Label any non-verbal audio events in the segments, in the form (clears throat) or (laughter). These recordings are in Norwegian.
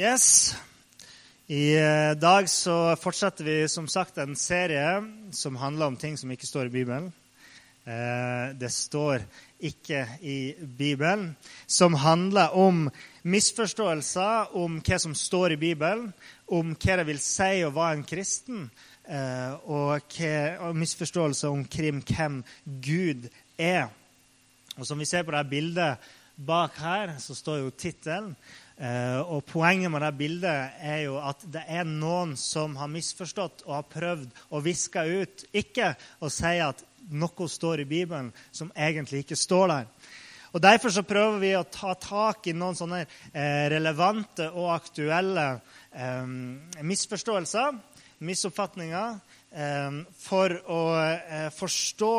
Yes. I eh, dag så fortsetter vi som sagt en serie som handler om ting som ikke står i Bibelen. Eh, det står ikke i Bibelen. Som handler om misforståelser om hva som står i Bibelen, om hva det vil si å være en kristen, eh, og, og misforståelser omkring hvem Gud er. Og Som vi ser på det bildet bak her, så står jo tittelen. Uh, og Poenget med det bildet er jo at det er noen som har misforstått og har prøvd å viske ut ikke å si at noe står i Bibelen som egentlig ikke står der. Og Derfor så prøver vi å ta tak i noen sånne uh, relevante og aktuelle um, misforståelser, misoppfatninger, for å forstå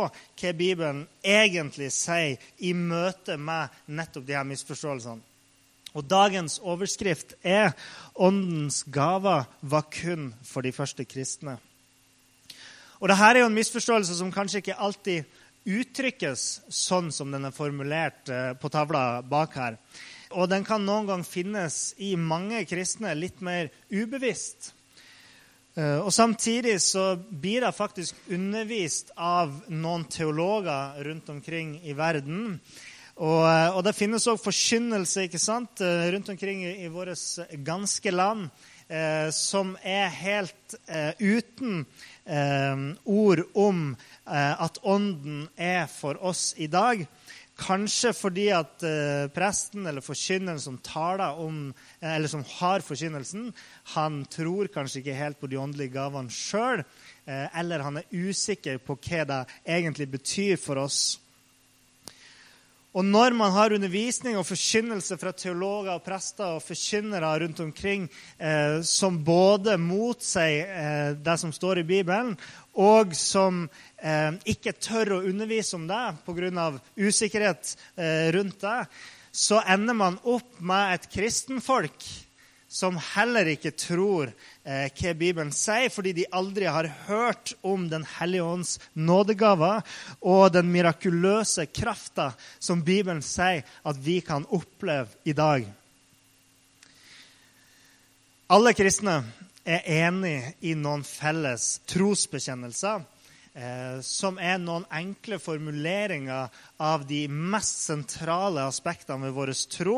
hva Bibelen egentlig sier i møte med nettopp de her misforståelsene. Og dagens overskrift er 'Åndens gaver var kun for de første kristne'. Og Dette er jo en misforståelse som kanskje ikke alltid uttrykkes sånn som den er formulert eh, på tavla bak her. Og den kan noen gang finnes i mange kristne litt mer ubevisst. Eh, og Samtidig så blir det faktisk undervist av noen teologer rundt omkring i verden og, eh, og det finnes òg forkynnelse ikke sant, eh, rundt omkring i, i vårt ganske land eh, som er helt eh, uten eh, ord om eh, at Ånden er for oss i dag. Kanskje fordi at presten eller forkynneren som taler om, eller som har forkynnelsen, han tror kanskje ikke helt på de åndelige gavene sjøl, eller han er usikker på hva det egentlig betyr for oss. Og når man har undervisning og forkynnelse fra teologer og prester og forkynnere rundt omkring eh, som både motsier eh, det som står i Bibelen, og som eh, ikke tør å undervise om det pga. usikkerhet eh, rundt det, så ender man opp med et kristenfolk som heller ikke tror eh, hva Bibelen sier, fordi de aldri har hørt om Den hellige ånds nådegaver og den mirakuløse krafta som Bibelen sier at vi kan oppleve i dag. Alle kristne er enig i noen felles trosbekjennelser som er noen enkle formuleringer av de mest sentrale aspektene ved vår tro.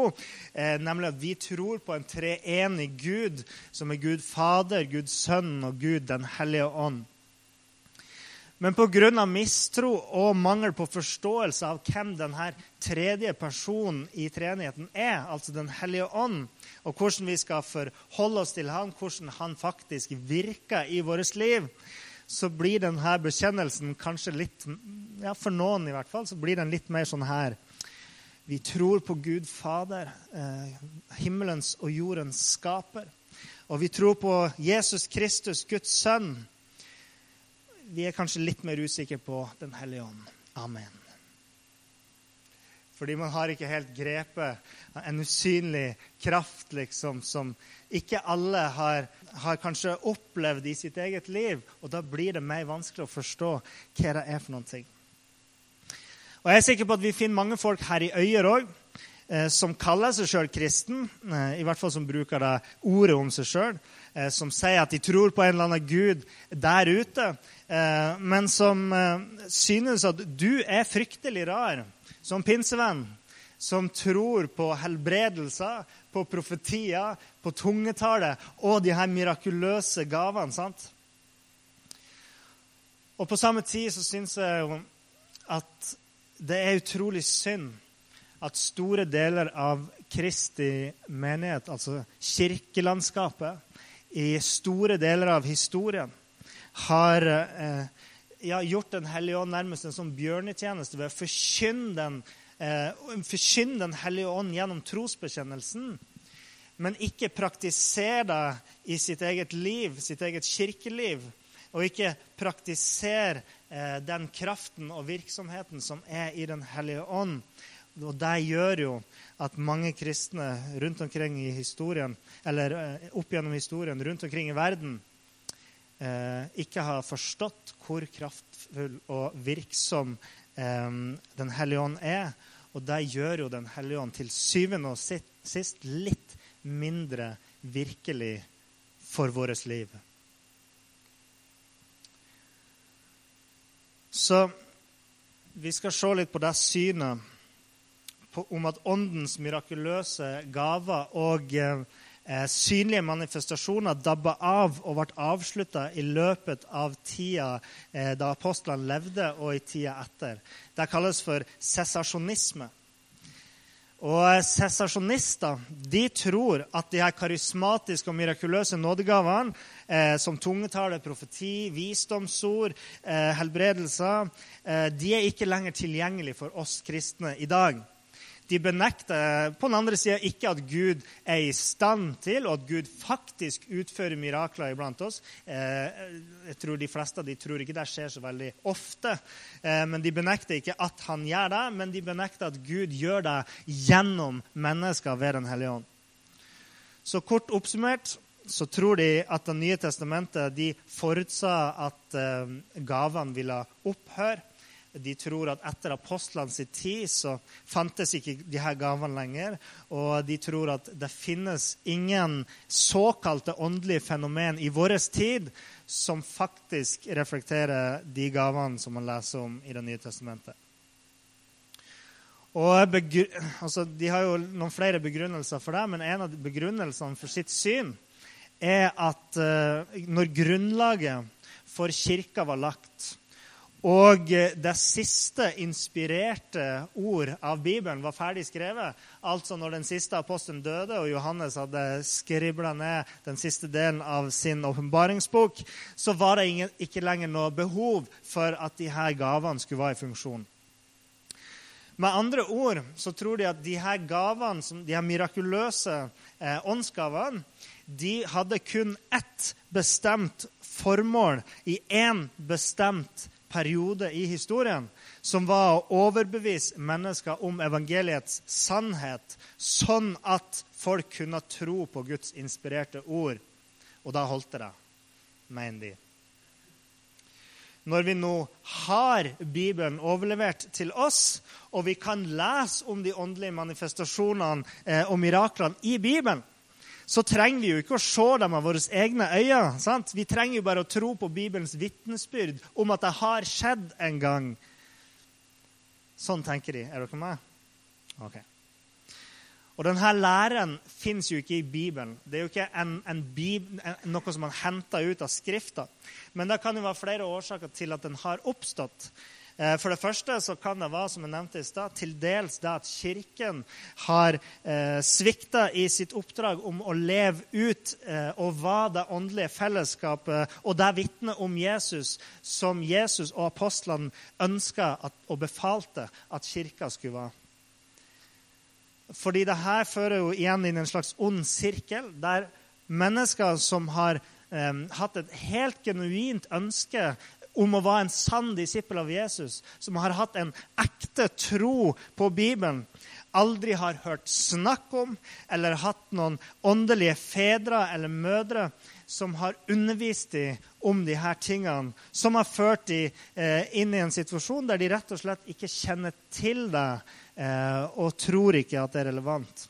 Eh, nemlig at vi tror på en treenig Gud, som er Gud Fader, Gud Sønn og Gud Den hellige ånd. Men pga. mistro og mangel på forståelse av hvem denne tredje personen i treenigheten er, altså Den hellige ånd, og hvordan vi skal forholde oss til ham, hvordan han faktisk virker i vårt liv, så blir denne bekjennelsen kanskje litt ja, For noen i hvert fall, så blir den litt mer sånn her Vi tror på Gud Fader, eh, himmelens og jordens skaper. Og vi tror på Jesus Kristus, Guds sønn. Vi er kanskje litt mer usikre på Den hellige ånd. Amen. Fordi man har ikke helt grepet en usynlig kraft liksom, som ikke alle har, har, kanskje opplevd i sitt eget liv. Og da blir det mer vanskelig å forstå hva det er for noen ting. Og Jeg er sikker på at vi finner mange folk her i Øyer òg eh, som kaller seg sjøl kristen, eh, i hvert fall som bruker det ordet om seg sjøl, eh, som sier at de tror på en eller annen gud der ute, men som synes at du er fryktelig rar som pinsevenn som tror på helbredelser, på profetier, på tungetale og de her mirakuløse gavene. sant? Og på samme tid så syns jeg at det er utrolig synd at store deler av Kristi menighet, altså kirkelandskapet, i store deler av historien har eh, ja, gjort Den hellige ånd nærmest en sånn bjørnetjeneste ved å forkynne Den, eh, forkynne den hellige ånd gjennom trosbekjennelsen men ikke praktisere det i sitt eget liv, sitt eget kirkeliv, og ikke praktisere eh, den kraften og virksomheten som er i Den hellige ånd. Og det gjør jo at mange kristne rundt omkring i historien, eller eh, opp gjennom historien rundt omkring i verden ikke har forstått hvor kraftfull og virksom eh, Den hellige ånd er. Og det gjør jo Den hellige ånd til syvende og sist litt mindre virkelig for vårt liv. Så vi skal se litt på det synet på, om at åndens mirakuløse gaver og eh, synlige manifestasjoner dabba av og ble avslutta i løpet av tida eh, da apostlene levde, og i tida etter. Det kalles for sesasjonisme. Og Sesasjonister de tror at de her karismatiske og mirakuløse nådegavene, eh, som tungetale, profeti, visdomsord, eh, helbredelser, eh, de er ikke lenger tilgjengelige for oss kristne i dag. De benekter på den andre sida ikke at Gud er i stand til, og at Gud faktisk utfører mirakler iblant oss. Eh, jeg tror De fleste de tror ikke det skjer så veldig ofte. Eh, men De benekter ikke at han gjør det, men de benekter at Gud gjør det gjennom mennesker ved Den hellige ånd. Så kort oppsummert så tror de at Det nye testamentet de forutsa at eh, gavene ville opphøre. De tror at etter apostlene sin tid så fantes ikke de her gavene lenger. Og de tror at det finnes ingen såkalte åndelige fenomen i vår tid som faktisk reflekterer de gavene som man leser om i Det nye testamentet. Og altså, De har jo noen flere begrunnelser for det, men en av begrunnelsene for sitt syn er at uh, når grunnlaget for kirka var lagt, og eh, det siste inspirerte ord av Bibelen var ferdig skrevet. Altså når den siste apostelen døde, og Johannes hadde skribla ned den siste delen av sin åpenbaringsbok, så var det ingen, ikke lenger noe behov for at de her gavene skulle være i funksjon. Med andre ord så tror de at de her gavene, de her mirakuløse eh, åndsgavene, de hadde kun ett bestemt formål i én bestemt periode i historien, som var å overbevise mennesker om evangeliets sannhet, sånn at folk kunne tro på Guds inspirerte ord. Og da holdt det, mener de. Når vi nå har Bibelen overlevert til oss, og vi kan lese om de åndelige manifestasjonene eh, og miraklene i Bibelen, så trenger vi jo ikke å se dem av våre egne øyne. Sant? Vi trenger jo bare å tro på Bibelens vitnesbyrd om at det har skjedd en gang. Sånn tenker de. Er dere med? Ok. Og denne læren fins jo ikke i Bibelen. Det er jo ikke en, en Bibel, noe som man henter ut av Skrifta. Men det kan jo være flere årsaker til at den har oppstått. Eh, for det første så kan det være som jeg nevnte i sted, til dels det at Kirken har eh, svikta i sitt oppdrag om å leve ut eh, og være det åndelige fellesskapet og det vitnet om Jesus som Jesus og apostlene ønska og befalte at kirka skulle være. Fordi det her fører jo igjen inn en slags ond sirkel, der mennesker som har eh, hatt et helt genuint ønske om å være en sann disippel av Jesus, som har hatt en ekte tro på Bibelen, aldri har hørt snakk om eller hatt noen åndelige fedre eller mødre som har undervist dem om de her tingene, som har ført dem eh, inn i en situasjon der de rett og slett ikke kjenner til det eh, og tror ikke at det er relevant.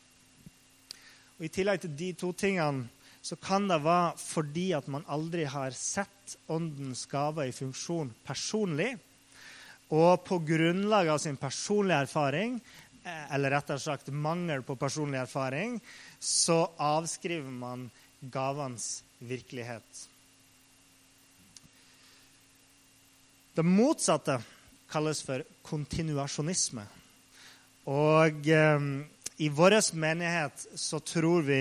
Og I tillegg til de to tingene så kan det være fordi at man aldri har sett Åndens gave i funksjon personlig. Og på grunnlag av sin personlige erfaring, eh, eller rettere sagt mangel på personlig erfaring, så avskriver man gavenes virkelighet. Det motsatte kalles for kontinuasjonisme. Og eh, i vår menighet så tror vi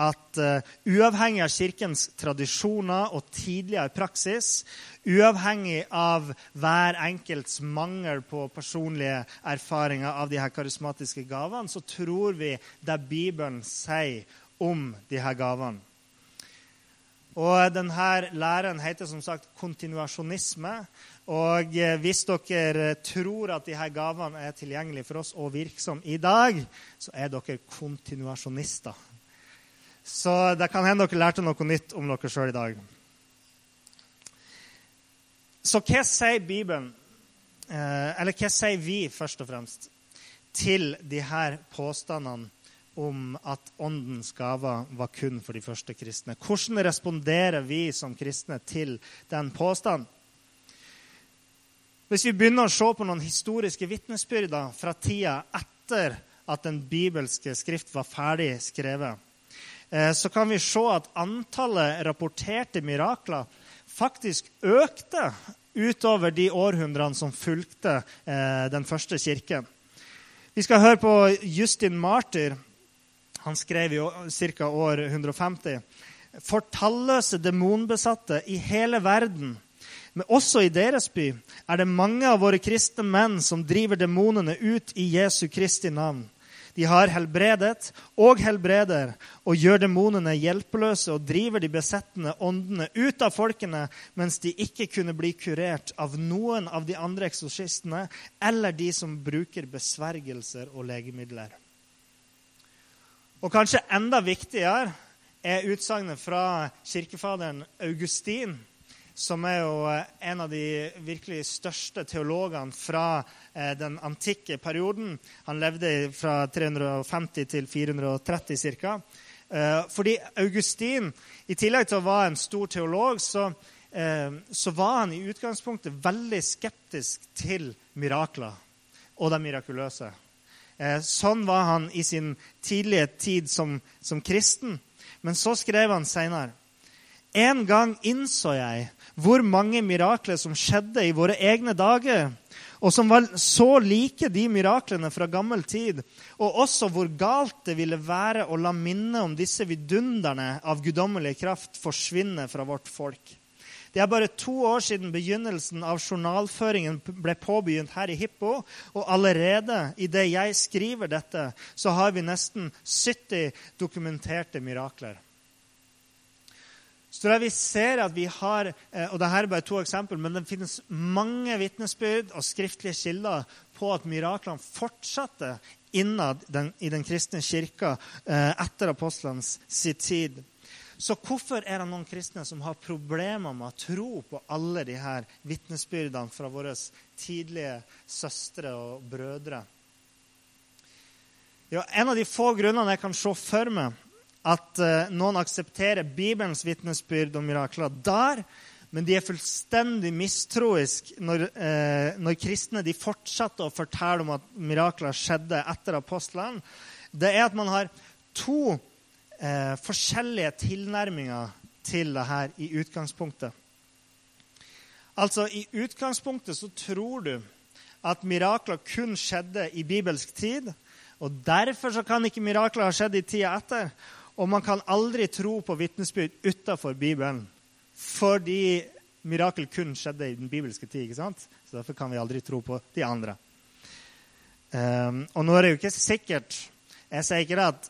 at uh, uavhengig av Kirkens tradisjoner og tidligere praksis, uavhengig av hver enkelts mangel på personlige erfaringer av de her karismatiske gavene, så tror vi det Bibelen sier om de her gavene. Og denne læren heter som sagt kontinuasjonisme. Og eh, hvis dere tror at disse gavene er tilgjengelige for oss og virksomme i dag, så er dere kontinuasjonister. Så det kan hende dere lærte noe nytt om dere sjøl i dag. Så hva sier Bibelen, eh, eller hva sier vi først og fremst, til disse påstandene om at åndens gaver var kun for de første kristne. Hvordan responderer vi som kristne til den påstanden? Hvis vi begynner å se på noen historiske vitnesbyrder fra tida etter at den bibelske skrift var ferdig skrevet, eh, så kan vi se at antallet rapporterte mirakler faktisk økte utover de århundrene som fulgte eh, den første kirken. Vi skal høre på Justin Martyr, han skrev jo ca. år 150. For talløse demonbesatte i hele verden, men også i deres by, er det mange av våre kristne menn som driver demonene ut i Jesu Kristi navn. De har helbredet og helbreder og gjør demonene hjelpeløse og driver de besettende åndene ut av folkene, mens de ikke kunne bli kurert av noen av de andre eksorsistene eller de som bruker besvergelser og legemidler. Og kanskje enda viktigere er utsagnet fra kirkefaderen Augustin, som er jo eh, en av de virkelig største teologene fra eh, den antikke perioden. Han levde fra 350 til 430 ca. Eh, fordi Augustin, i tillegg til å være en stor teolog, så, så var han i utgangspunktet veldig skeptisk til mirakler og det mirakuløse. Eh, sånn var han i sin tidlige tid som, som kristen. Men så skrev han seinere En gang innså jeg hvor mange mirakler som skjedde i våre egne dager, og som var så like de miraklene fra gammel tid, og også hvor galt det ville være å la minnet om disse vidunderne av guddommelig kraft forsvinne fra vårt folk. Det er bare to år siden begynnelsen av journalføringen ble påbegynt her i Hippo, og allerede idet jeg skriver dette, så har vi nesten 70 dokumenterte mirakler. Så vi ser at vi har, eh, og Dette er bare to eksempler, men det finnes mange vitnesbyrd og skriftlige kilder på at miraklene fortsatte innad den, i den kristne kirka eh, etter apostlenes tid. Så hvorfor er det noen kristne som har problemer med å tro på alle de her vitnesbyrdene fra våre tidlige søstre og brødre? Ja, en av de få grunnene jeg kan se for meg at uh, noen aksepterer Bibelens vitnesbyrd om mirakler der, men de er fullstendig mistroisk når, uh, når kristne de fortsatte å fortelle om at mirakler skjedde etter apostlene, det er at man har to eh, forskjellige tilnærminger til det her i utgangspunktet. Altså, I utgangspunktet så tror du at mirakler kun skjedde i bibelsk tid. og Derfor så kan ikke mirakler ha skjedd i tida etter. Og man kan aldri tro på vitnesbyrd utafor Bibelen fordi mirakel kun skjedde i den bibelske tid. ikke sant? Så Derfor kan vi aldri tro på de andre. Um, og nå er det jo ikke sikkert Jeg sier ikke det at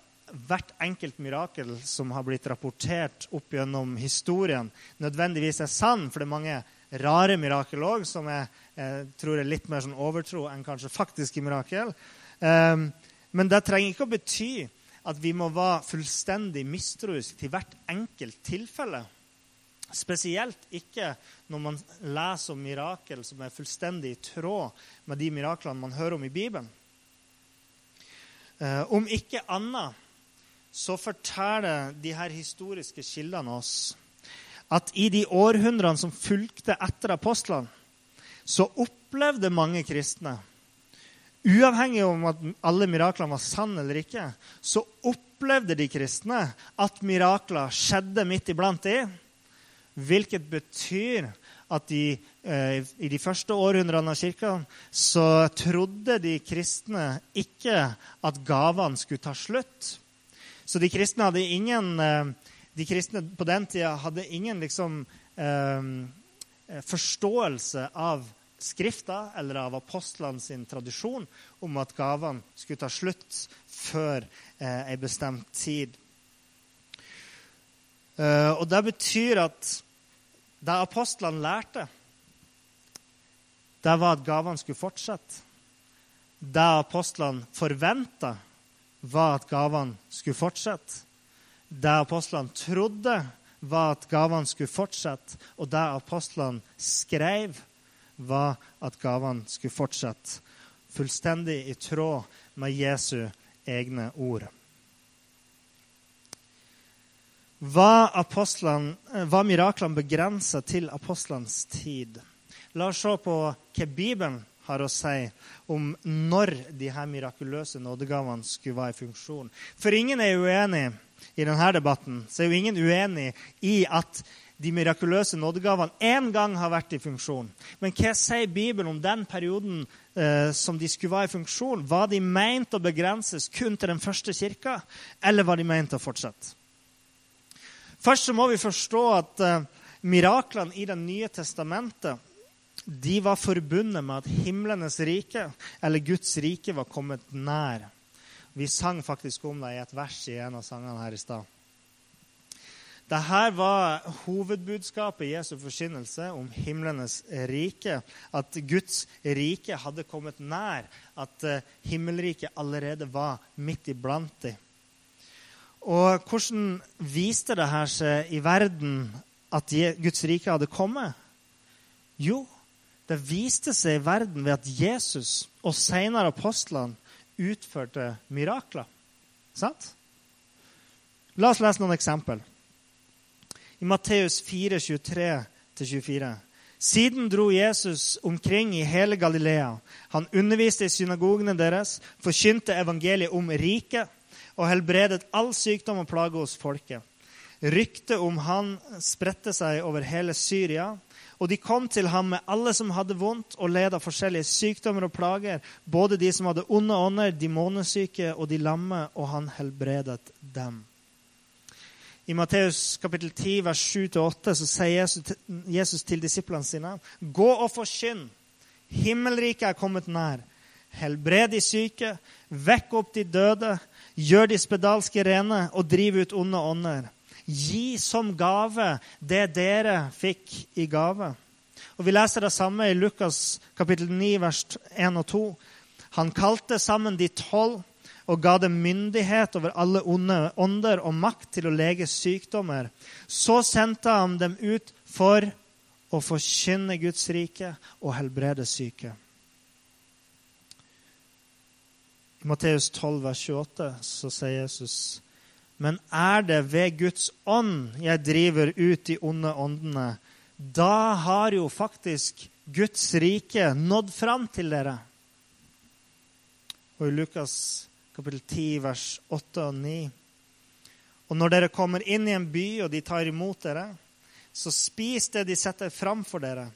hvert enkelt mirakel som har blitt rapportert opp gjennom historien, nødvendigvis er sann. For det er mange rare mirakel òg, som jeg, jeg, tror er litt mer sånn overtro enn kanskje faktiske mirakel. Um, men det trenger ikke å bety at vi må være fullstendig mistroiske til hvert enkelt tilfelle. Spesielt ikke når man leser om mirakel som er fullstendig i tråd med de miraklene man hører om i Bibelen. Uh, om ikke annet så forteller de her historiske kildene oss at i de århundrene som fulgte etter apostlene, så opplevde mange kristne Uavhengig om at alle miraklene var sanne eller ikke, så opplevde de kristne at mirakler skjedde midt iblant de, Hvilket betyr at de, eh, i de første århundrene av kirka så trodde de kristne ikke at gavene skulle ta slutt. Så de kristne hadde ingen eh, de kristne på den tida hadde ingen liksom, eh, eh, forståelse av Skrifta eller av apostlene sin tradisjon om at gavene skulle ta slutt før eh, ei bestemt tid. Uh, og det betyr at det apostlene lærte, det var at gavene skulle fortsette. Det apostlene forventa, var at gavene skulle fortsette. Det apostlene trodde, var at gavene skulle fortsette. Og det apostlene skrev, var at gavene skulle fortsette. Fullstendig i tråd med Jesu egne ord. Var, var miraklene begrensa til apostlenes tid? La oss se på hva Bibelen har å si om når de her mirakuløse nådegavene skulle være i funksjon. For ingen er uenig i denne debatten, så er jo ingen uenig i at de mirakuløse nådegavene én gang har vært i funksjon. Men hva sier Bibelen om den perioden eh, som de skulle være i funksjon? Var de meint å begrenses kun til den første kirka, eller var de meint å fortsette? Først så må vi forstå at eh, miraklene i Det nye testamentet de var forbundet med at himlenes rike, eller Guds rike, var kommet nær. Vi sang faktisk om det i et vers i en av sangene her i stad. Dette var hovedbudskapet i Jesu forkynnelse om himlenes rike. At Guds rike hadde kommet nær. At eh, himmelriket allerede var midt iblant dem. Og hvordan viste det her seg i verden at Guds rike hadde kommet? Jo, det viste seg i verden ved at Jesus og senere apostlene utførte mirakler. Sant? La oss lese noen eksempel. I Matteus 4, 23-24. Siden dro Jesus omkring i hele Galilea. Han underviste i synagogene deres, forkynte evangeliet om riket og helbredet all sykdom og plage hos folket. Ryktet om han spredte seg over hele Syria. Og de kom til ham med alle som hadde vondt og led av forskjellige sykdommer og plager, både de som hadde onde ånder, de månesyke og de lamme, og han helbredet dem. I Matteus kapittel 10, vers 7-8 så sier Jesus til disiplene sine.: Gå og forkynn. Himmelriket er kommet nær. Helbred de syke, vekk opp de døde, gjør de spedalske rene og driv ut onde ånder. Gi som gave det dere fikk i gave. Og Vi leser det samme i Lukas kapittel 9, vers 1 og 2. Han kalte sammen de tolv og ga dem myndighet over alle onde ånder og makt til å lege sykdommer. Så sendte han dem ut for å forkynne Guds rike og helbrede syke. I Matteus 12, vers 28 så sier Jesus men er det ved Guds ånd jeg driver ut de onde åndene, da har jo faktisk Guds rike nådd fram til dere. Og i Lukas kapittel 10, vers 8 og 9. Og når dere kommer inn i en by, og de tar imot dere, så spis det de setter fram for dere.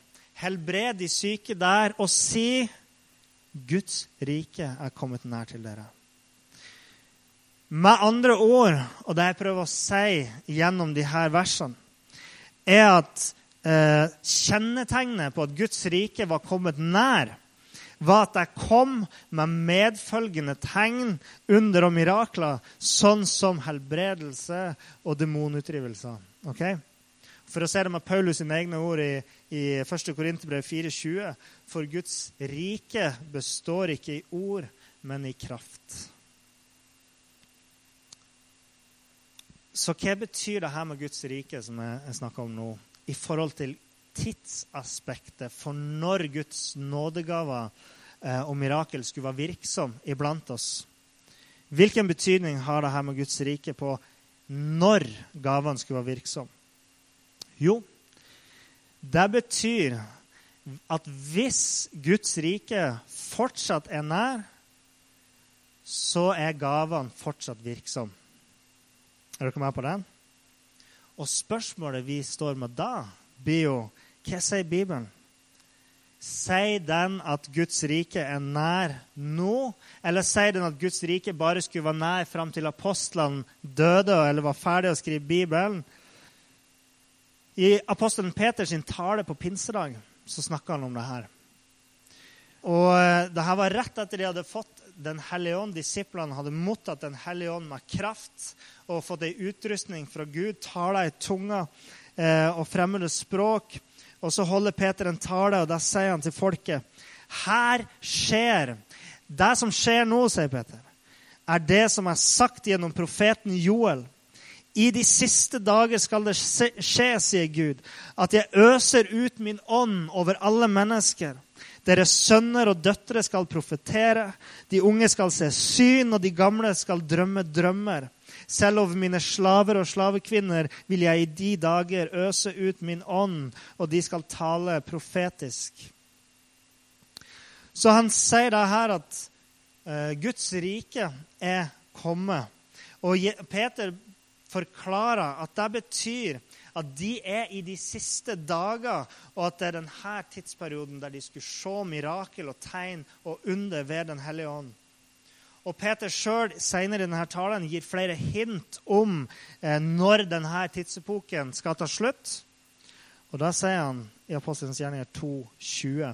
Helbred de syke der, og si Guds rike er kommet nær til dere. Med andre ord, og det jeg prøver å si gjennom de her versene, er at eh, kjennetegnet på at Guds rike var kommet nær, var at jeg kom med medfølgende tegn, under og mirakler, sånn som helbredelse og demonutdrivelser. Okay? For å se det med Paulus sine egne ord i, i 1. Korinterbrev 4,20.: For Guds rike består ikke i ord, men i kraft. Så hva betyr det her med Guds rike, som jeg snakker om nå, i forhold til tidsaspektet for når Guds nådegaver eh, og mirakel skulle være virksom iblant oss? Hvilken betydning har det her med Guds rike på når gavene skulle være virksom? Jo, det betyr at hvis Guds rike fortsatt er nær, så er gavene fortsatt virksomme. Er dere med på den? Og spørsmålet vi står med da, blir jo hva sier Bibelen? Sier den at Guds rike er nær nå? Eller sier den at Guds rike bare skulle være nær fram til apostlene døde eller var ferdig å skrive Bibelen? I apostelen Peters tale på pinsedag så snakka han om det her. Og eh, det her var rett etter de hadde fått Den hellige ånd, disiplene hadde mottatt Den hellige ånd med kraft og fått ei utrustning fra Gud, taler i tunga eh, og fremmede språk. Og så holder Peter en tale, og da sier han til folket Her skjer Det som skjer nå, sier Peter, er det som er sagt gjennom profeten Joel. I de siste dager skal det skje, sier Gud, at jeg øser ut min ånd over alle mennesker. Deres sønner og døtre skal profetere, de unge skal se syn, og de gamle skal drømme drømmer. Selv over mine slaver og slavekvinner vil jeg i de dager øse ut min ånd, og de skal tale profetisk. Så han sier da her at uh, Guds rike er kommet. Og Peter forklarer at det betyr at de er i de siste dager, og at det er denne tidsperioden der de skulle se mirakel og tegn og under ved Den hellige ånd. Og Peter sjøl senere i denne talen gir flere hint om eh, når denne tidsepoken skal ta slutt. Og Da sier han i Apostelens gjerninger 2,20.: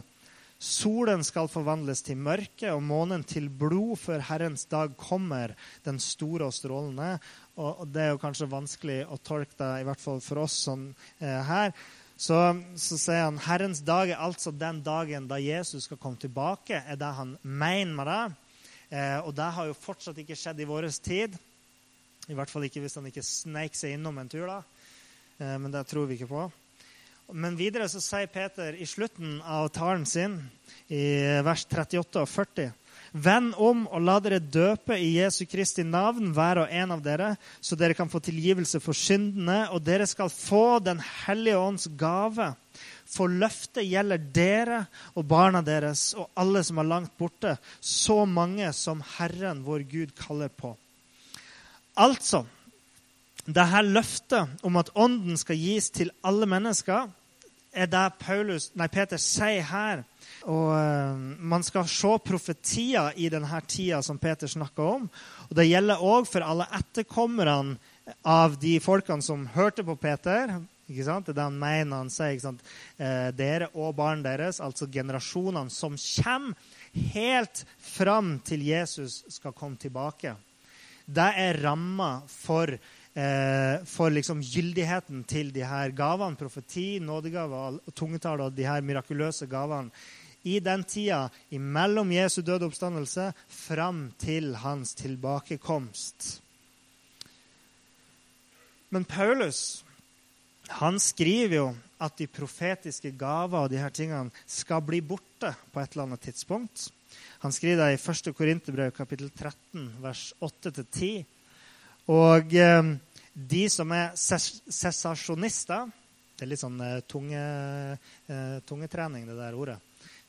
Solen skal forvandles til mørke og månen til blod før Herrens dag kommer, den store og strålende. Og det er jo kanskje vanskelig å tolke det, i hvert fall for oss som er her. Så, så sier han Herrens dag er altså den dagen da Jesus skal komme tilbake. er det han mener med det. Eh, og det har jo fortsatt ikke skjedd i vår tid. I hvert fall ikke hvis han ikke sneik seg innom en tur. da. Eh, men det tror vi ikke på. Men videre så sier Peter i slutten av talen sin, i vers 38 og 40 Vend om og la dere døpe i Jesu Kristi navn, hver og en av dere, så dere kan få tilgivelse for syndene, og dere skal få Den hellige ånds gave. For løftet gjelder dere og barna deres og alle som er langt borte, så mange som Herren vår Gud kaller på. Altså, det her løftet om at ånden skal gis til alle mennesker, er det Paulus, nei, Peter sier her. Og uh, Man skal se profetier i denne tida som Peter snakker om. Og Det gjelder òg for alle etterkommerne av de folkene som hørte på Peter. Ikke sant? Det er det han mener han sier. Ikke sant? Eh, dere og barn deres, altså generasjonene som kommer, helt fram til Jesus skal komme tilbake. Det er ramma for eh, for liksom gyldigheten til de her gavene, profeti, nådegaver tungetall og de her mirakuløse gavene, i den tida imellom Jesu døde oppstandelse fram til hans tilbakekomst. Men Paulus han skriver jo at de profetiske gaver og de her tingene skal bli borte på et eller annet tidspunkt. Han skriver det i 1. Korinterbrev kapittel 13, vers 8-10. Og eh, de som er sesasjonister Det er litt sånn eh, tunge, eh, tungetrening, det der ordet.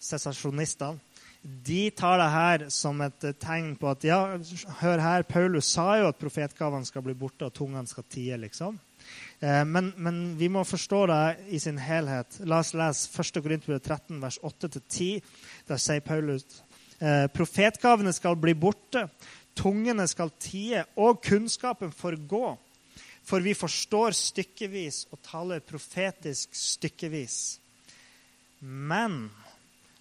Sesasjonistene. De tar det her som et eh, tegn på at ja, hør her, Paulus sa jo at profetgavene skal bli borte, og tungene skal tie, liksom. Eh, men, men, vi må forstå det i sin helhet. La oss lese 1. Korinterbrev 13, vers 8-10. Der sier Paulus eh, profetgavene skal bli borte, Tungene skal tie, og kunnskapen forgå. For vi forstår stykkevis og taler profetisk stykkevis. Men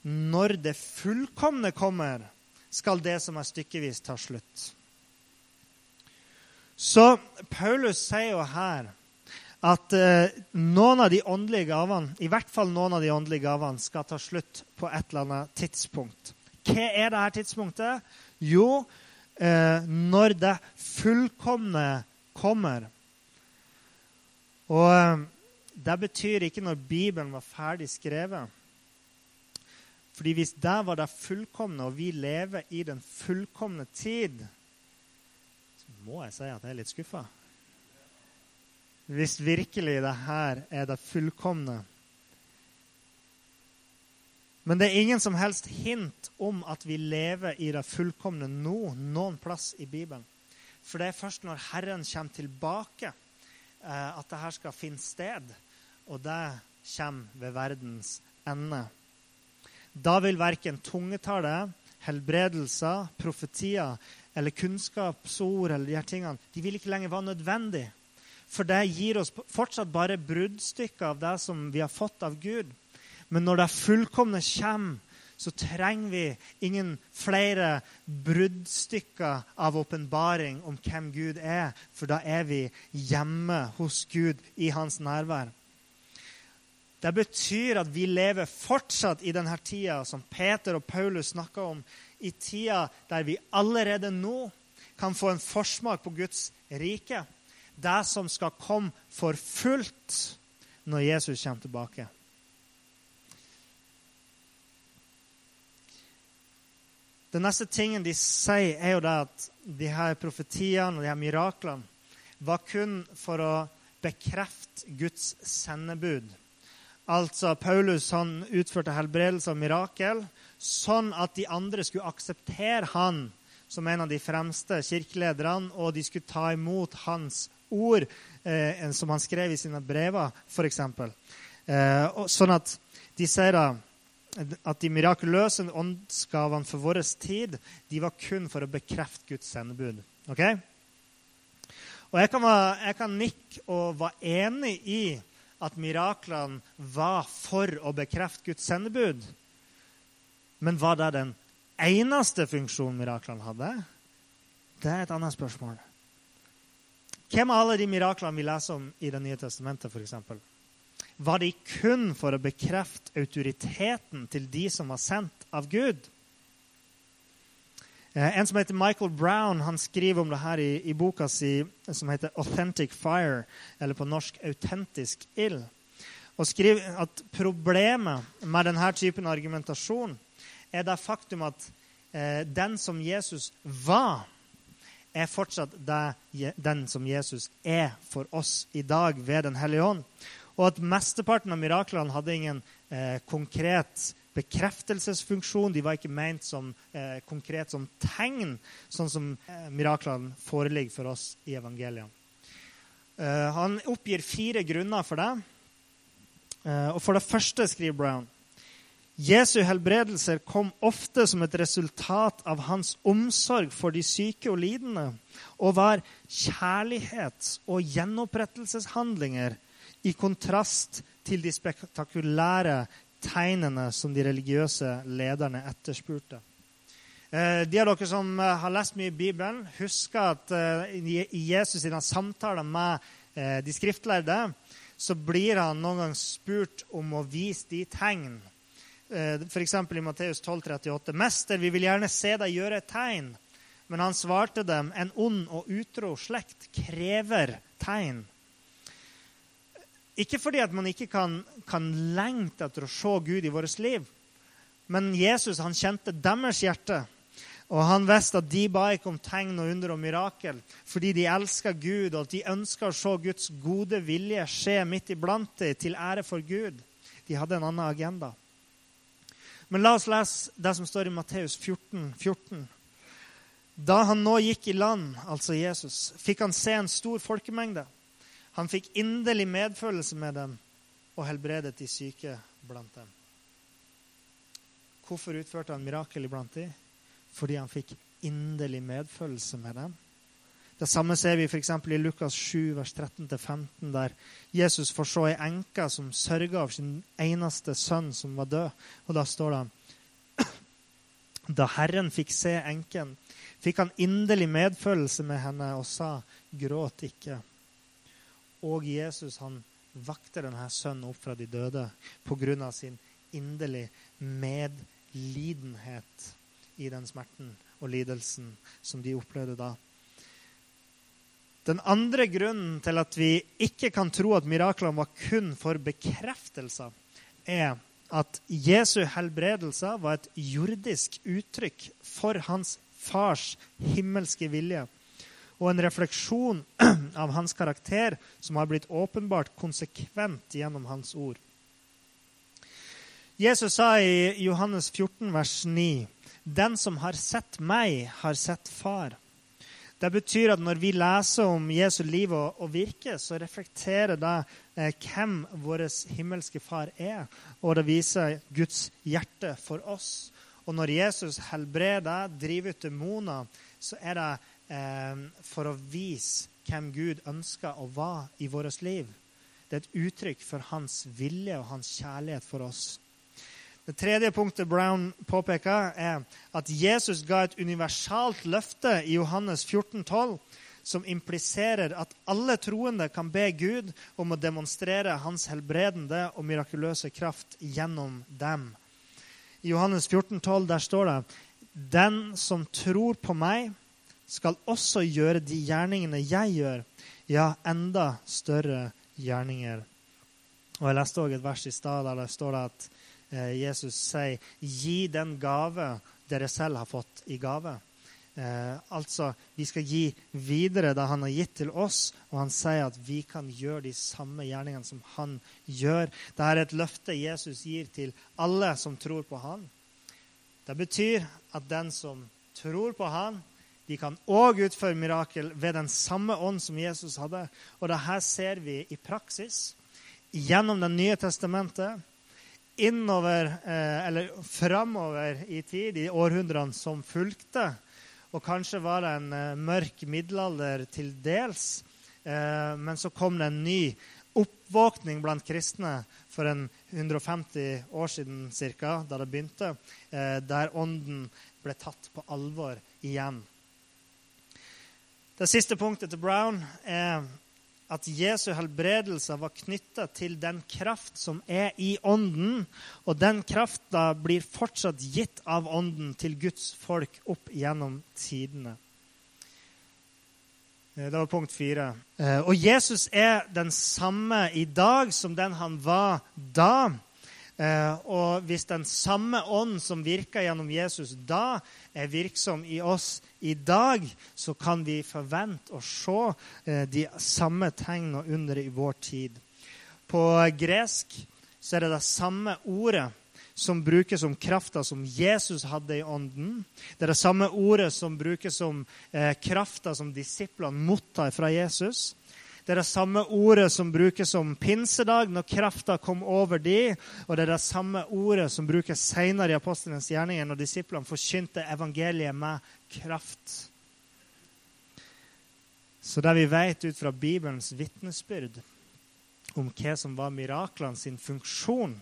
når det fullkomne kommer, skal det som er stykkevis, ta slutt. Så Paulus sier jo her at eh, noen av de åndelige gavene, i hvert fall noen av de åndelige gavene, skal ta slutt på et eller annet tidspunkt. Hva er dette tidspunktet? Jo, eh, når det fullkomne kommer. Og eh, det betyr ikke når Bibelen var ferdig skrevet. Fordi hvis det var det fullkomne, og vi lever i den fullkomne tid, så må jeg si at jeg er litt skuffa. Hvis virkelig det her er det fullkomne, men det er ingen som helst hint om at vi lever i det fullkomne nå, noen plass i Bibelen. For det er først når Herren kommer tilbake, at det her skal finne sted. Og det kommer ved verdens ende. Da vil verken tungetallet, helbredelser, profetier eller kunnskapsord eller de her tingene, de vil ikke lenger være nødvendig. For det gir oss fortsatt bare bruddstykker av det som vi har fått av Gud. Men når det fullkomne kommer, så trenger vi ingen flere bruddstykker av åpenbaring om hvem Gud er, for da er vi hjemme hos Gud i hans nærvær. Det betyr at vi lever fortsatt i denne tida som Peter og Paulus snakker om, i tida der vi allerede nå kan få en forsmak på Guds rike. Det som skal komme for fullt når Jesus kommer tilbake. Den neste tingen de sier, er jo det at de her profetiene og de her miraklene var kun for å bekrefte Guds sendebud. Altså, Paulus han utførte helbredelse og mirakel sånn at de andre skulle akseptere han som en av de fremste kirkelederne, og de skulle ta imot hans ord, eh, som han skrev i sine brever, f.eks. Eh, sånn at de sier da at de mirakuløse åndsgavene for vår tid de var kun for å bekrefte Guds sendebud. Ok? Og jeg kan, være, jeg kan nikke og være enig i at miraklene var for å bekrefte Guds sendebud. Men var det den eneste funksjonen miraklene hadde? Det er et annet spørsmål. Hvem av alle de miraklene vi leser om i Det nye testamentet, f.eks.? var de kun for å bekrefte autoriteten til de som var sendt av Gud. Eh, en som heter Michael Brown, han skriver om det her i, i boka si som heter 'Authentic Fire', eller på norsk 'Autentisk ild'. Og skriver at problemet med denne typen argumentasjon er det faktum at eh, den som Jesus var, er fortsatt det, den som Jesus er for oss i dag ved Den hellige ånd og at mesteparten av miraklene hadde ingen eh, konkret bekreftelsesfunksjon. De var ikke ment som eh, konkret som tegn, sånn som eh, miraklene foreligger for oss i evangeliene. Eh, han oppgir fire grunner for det. Eh, og For det første skriver Brown Jesu helbredelser kom ofte som et resultat av hans omsorg for de syke og lidende, og var kjærlighets- og gjenopprettelseshandlinger i kontrast til de spektakulære tegnene som de religiøse lederne etterspurte. Eh, de av dere som eh, har lest mye i Bibelen, husker at eh, i Jesus sine samtaler med de skriftlærde så blir han noen gang spurt om å vise de tegn. F.eks. i Matteus 12, 38. 'Mester, vi vil gjerne se deg gjøre et tegn.' Men han svarte dem, 'En ond og utro slekt krever tegn.' Ikke fordi at man ikke kan, kan lengte etter å se Gud i vårt liv, men Jesus han kjente deres hjerte. Og han visste at de ba ikke om tegn og under og mirakel fordi de elska Gud, og at de ønska å se Guds gode vilje skje midt iblant dem, til ære for Gud. De hadde en annen agenda. Men la oss lese det som står i Matteus 14, 14. Da han nå gikk i land, altså Jesus, fikk han se en stor folkemengde. Han fikk inderlig medfølelse med dem og helbredet de syke blant dem. Hvorfor utførte han mirakel iblant dem? Fordi han fikk inderlig medfølelse med dem. Det samme ser vi f.eks. i Lukas 7, vers 13-15, der Jesus får se ei enke som sørga av sin eneste sønn som var død. Og da står det (clears throat) Da Herren fikk se enken, fikk han inderlig medfølelse med henne og sa, gråt ikke og Jesus han vakter denne sønnen opp fra de døde pga. sin inderlig medlidenhet i den smerten og lidelsen som de opplevde da. Den andre grunnen til at vi ikke kan tro at miraklene var kun for bekreftelser, er at Jesu helbredelser var et jordisk uttrykk for hans fars himmelske vilje og en refleksjon (clears throat) av hans karakter som har blitt åpenbart konsekvent gjennom hans ord. Jesus sa i Johannes 14, vers 9.: Den som har sett meg, har sett Far. Det betyr at når vi leser om Jesu liv og, og virke, så reflekterer det eh, hvem vår himmelske Far er, og det viser Guds hjerte for oss. Og når Jesus helbreder, driver ut demoner, så er det eh, for å vise hvem Gud ønsker å være i vårt liv. Det er et uttrykk for hans vilje og hans kjærlighet for oss. Det tredje punktet Brown påpeker, er at Jesus ga et universalt løfte i Johannes 14, 12, som impliserer at alle troende kan be Gud om å demonstrere hans helbredende og mirakuløse kraft gjennom dem. I Johannes 14, 12, der står det Den som tror på meg, skal også gjøre de gjerningene jeg gjør, ja, enda større gjerninger. Og Jeg leste også et vers i stad der det står at eh, Jesus sier, 'Gi den gave dere selv har fått i gave'. Eh, altså, vi skal gi videre det han har gitt til oss, og han sier at vi kan gjøre de samme gjerningene som han gjør. Dette er et løfte Jesus gir til alle som tror på han. Det betyr at den som tror på han, de kan òg utføre mirakel ved den samme ånd som Jesus hadde. Og det her ser vi i praksis gjennom Det nye testamentet, innover, eh, eller framover i tid, i århundrene som fulgte. Og kanskje var det en eh, mørk middelalder til dels. Eh, men så kom det en ny oppvåkning blant kristne for en 150 år siden cirka, da det begynte, der ånden ble tatt på alvor igjen. Det siste punktet til Brown er at Jesu helbredelse var knytta til den kraft som er i Ånden. Og den krafta blir fortsatt gitt av Ånden til Guds folk opp gjennom tidene. Eh, det var punkt fire. Eh, og Jesus er den samme i dag som den han var da. Eh, og hvis den samme ånd som virka gjennom Jesus da, er virksom i oss i dag, så kan vi forvente å se eh, de samme tegn og under i vår tid. På gresk så er det det samme ordet som brukes som krafta som Jesus hadde i ånden. Det er det samme ordet som brukes som eh, krafta som disiplene mottar fra Jesus. Det er det samme ordet som brukes som pinsedag, når krafta kom over de, og det er det samme ordet som brukes senere i apostlenes gjerninger, når disiplene forkynte evangeliet med kraft. Så det vi vet ut fra Bibelens vitnesbyrd om hva som var miraklene sin funksjon,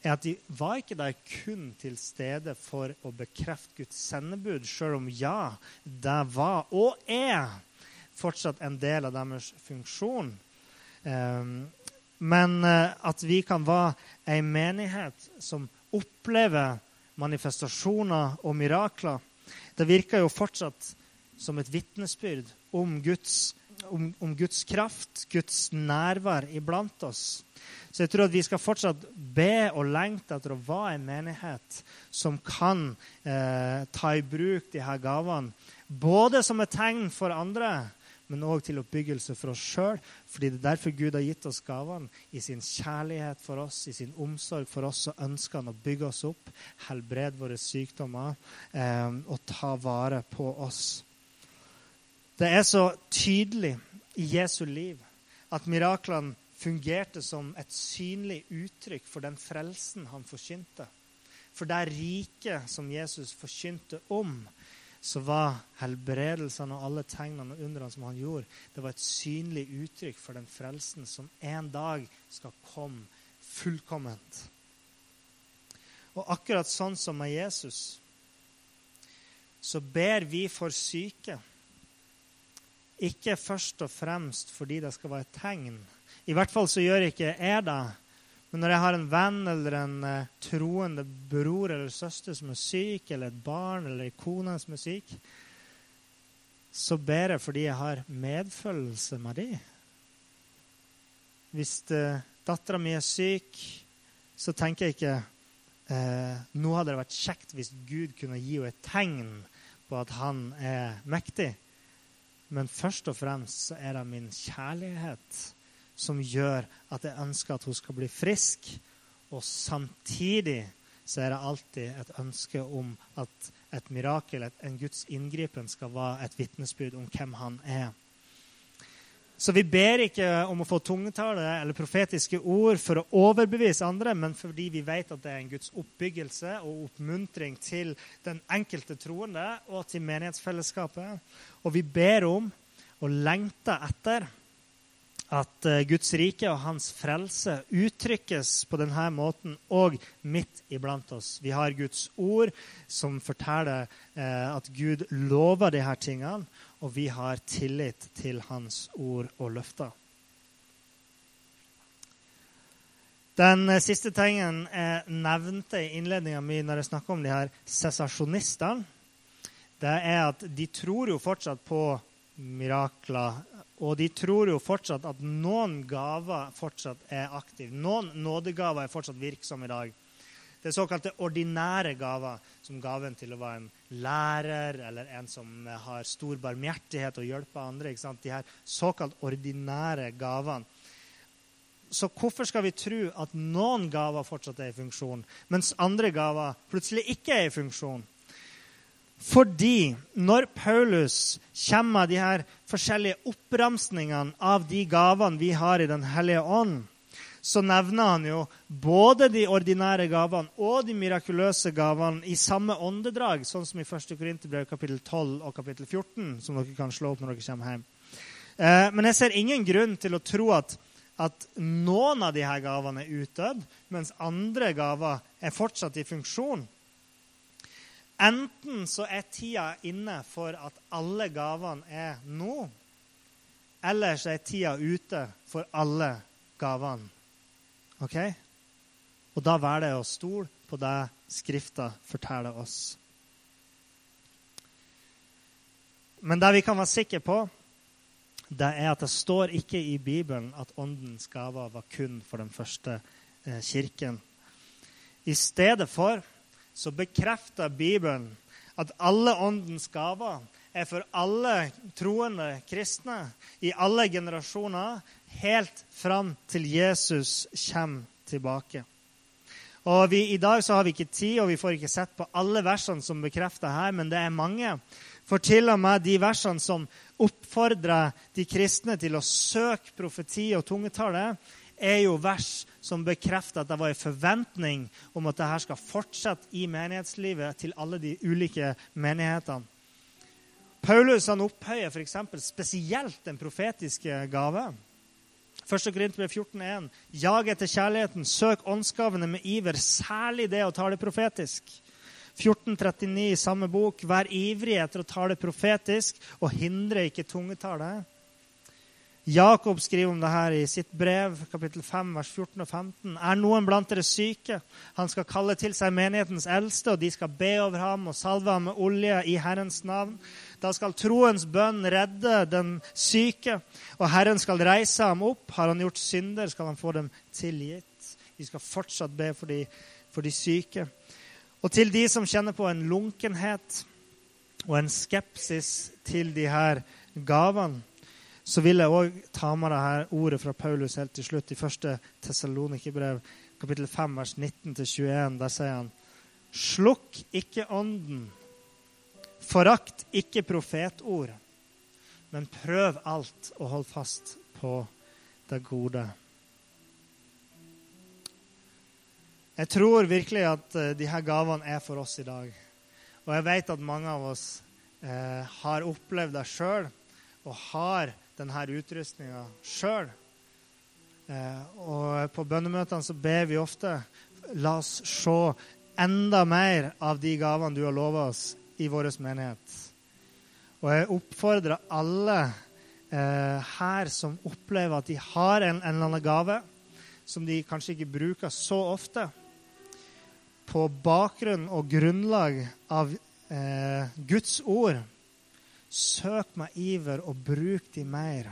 er at de var ikke der kun til stede for å bekrefte Guds sendebud, sjøl om ja, det var og er fortsatt en del av deres funksjon. Ehm, men eh, at vi kan være ei menighet som opplever manifestasjoner og mirakler, det virker jo fortsatt som et vitnesbyrd om Guds, om, om Guds kraft, Guds nærvær iblant oss. Så jeg tror at vi skal fortsatt be og lengte etter å være en menighet som kan eh, ta i bruk de her gavene, både som et tegn for andre, men òg til oppbyggelse for oss sjøl. Fordi det er derfor Gud har gitt oss gavene. I sin kjærlighet for oss, i sin omsorg for oss, så ønsker han å bygge oss opp, helbrede våre sykdommer eh, og ta vare på oss. Det er så tydelig i Jesu liv at miraklene fungerte som et synlig uttrykk for den frelsen han forkynte. For det riket som Jesus forkynte om, så var helbredelsene og alle tegnene og undrene som han gjorde, det var et synlig uttrykk for den frelsen som en dag skal komme fullkomment. Og akkurat sånn som med Jesus, så ber vi for syke. Ikke først og fremst fordi det skal være et tegn. I hvert fall så gjør ikke jeg det men når jeg har en venn eller en uh, troende bror eller søster som er syk, eller et barn eller en kone som er syk, så ber jeg fordi jeg har medfølelse med dem. Hvis uh, dattera mi er syk, så tenker jeg ikke uh, nå hadde det vært kjekt hvis Gud kunne gi henne et tegn på at han er mektig. Men først og fremst så er det min kjærlighet som gjør at jeg ønsker at hun skal bli frisk. Og samtidig så er det alltid et ønske om at et mirakel, et, en Guds inngripen, skal være et vitnesbyrd om hvem han er. Så vi ber ikke om å få tungetale eller profetiske ord for å overbevise andre, men fordi vi vet at det er en Guds oppbyggelse og oppmuntring til den enkelte troende og til menighetsfellesskapet. Og vi ber om og lengter etter at eh, Guds rike og hans frelse uttrykkes på denne måten og midt iblant oss. Vi har Guds ord, som forteller eh, at Gud lover disse tingene, og vi har tillit til hans ord og løfter. Den eh, siste tingen jeg nevnte i innledninga mi når jeg snakka om de her sesasjonistene, det er at de tror jo fortsatt på mirakler og de tror jo fortsatt at noen gaver fortsatt er aktive. Noen nådegaver er fortsatt virksomme i dag. Det er såkalte ordinære gaver, som gaven til å være en lærer eller en som har stor barmhjertighet og hjelper andre. De her såkalt ordinære gavene. Så hvorfor skal vi tro at noen gaver fortsatt er i funksjon, mens andre gaver plutselig ikke er i funksjon? Fordi når Paulus kommer med de her forskjellige oppramsningene av de gavene vi har i Den hellige ånd, så nevner han jo både de ordinære gavene og de mirakuløse gavene i samme åndedrag, sånn som i 1. Korinterbrev kapittel 12 og kapittel 14, som dere kan slå opp når dere kommer hjem. Eh, men jeg ser ingen grunn til å tro at, at noen av disse gavene er utdødd, mens andre gaver er fortsatt i funksjon. Enten så er tida inne for at alle gavene er nå, eller så er tida ute for alle gavene. OK? Og da velger jeg å stole på det Skrifta forteller oss. Men det vi kan være sikre på, det er at det står ikke i Bibelen at åndens gaver var kun for den første eh, kirken. I stedet for så bekrefter Bibelen at alle åndens gaver er for alle troende kristne i alle generasjoner, helt fram til Jesus kommer tilbake. Og vi, I dag så har vi ikke tid, og vi får ikke sett på alle versene som bekrefter her, men det er mange. For til og med de versene som oppfordrer de kristne til å søke profeti og tungetale, er jo vers som bekrefter at det var en forventning om at dette skal fortsette i menighetslivet til alle de ulike menighetene. Paulus han opphøyer f.eks. spesielt den profetiske gave. 1. Korinterbrev 14,1.: Jag etter kjærligheten, søk åndsgavene med iver, særlig det å tale profetisk. 14.39 i samme bok.: Vær ivrig etter å tale profetisk, og hindre ikke tungetale. Jakob skriver om det her i sitt brev, kapittel 5, vers 14 og 15. Er noen blant dere syke? Han skal kalle til seg menighetens eldste, og de skal be over ham og salve ham med olje i Herrens navn. Da skal troens bønn redde den syke, og Herren skal reise ham opp. Har han gjort synder, skal han få dem tilgitt. Vi skal fortsatt be for de, for de syke. Og til de som kjenner på en lunkenhet og en skepsis til de her gavene, så vil jeg òg ta med det her ordet fra Paulus helt til slutt, i første Tessalonikerbrev, kapittel 5, vers 19-21. Der sier han Slukk ikke ånden, forakt ikke profetord, men prøv alt og hold fast på det gode. Jeg tror virkelig at uh, de her gavene er for oss i dag. Og jeg vet at mange av oss eh, har opplevd det sjøl og har denne utrustninga sjøl. Eh, og på bønnemøtene så ber vi ofte la oss se enda mer av de gavene du har lova oss i vår menighet. Og jeg oppfordrer alle eh, her som opplever at de har en, en eller annen gave som de kanskje ikke bruker så ofte, på bakgrunn og grunnlag av eh, Guds ord Søk med iver og bruk de mer.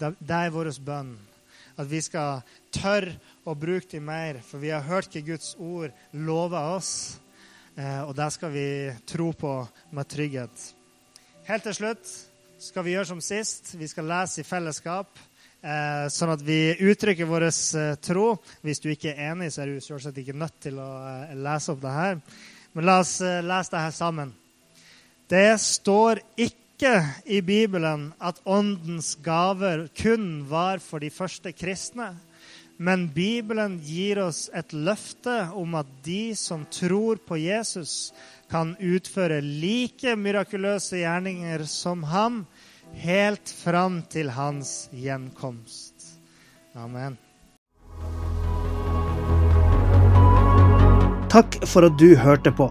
Det er vår bønn. At vi skal tørre å bruke de mer, for vi har hørt hva Guds ord lover oss. Eh, og det skal vi tro på med trygghet. Helt til slutt skal vi gjøre som sist. Vi skal lese i fellesskap. Eh, sånn at vi uttrykker vår eh, tro. Hvis du ikke er enig, så er du selvsagt ikke nødt til å lese opp det her. Men la oss lese det her sammen. Det står ikke i Bibelen at åndens gaver kun var for de første kristne. Men Bibelen gir oss et løfte om at de som tror på Jesus, kan utføre like mirakuløse gjerninger som ham helt fram til hans gjenkomst. Amen. Takk for at du hørte på.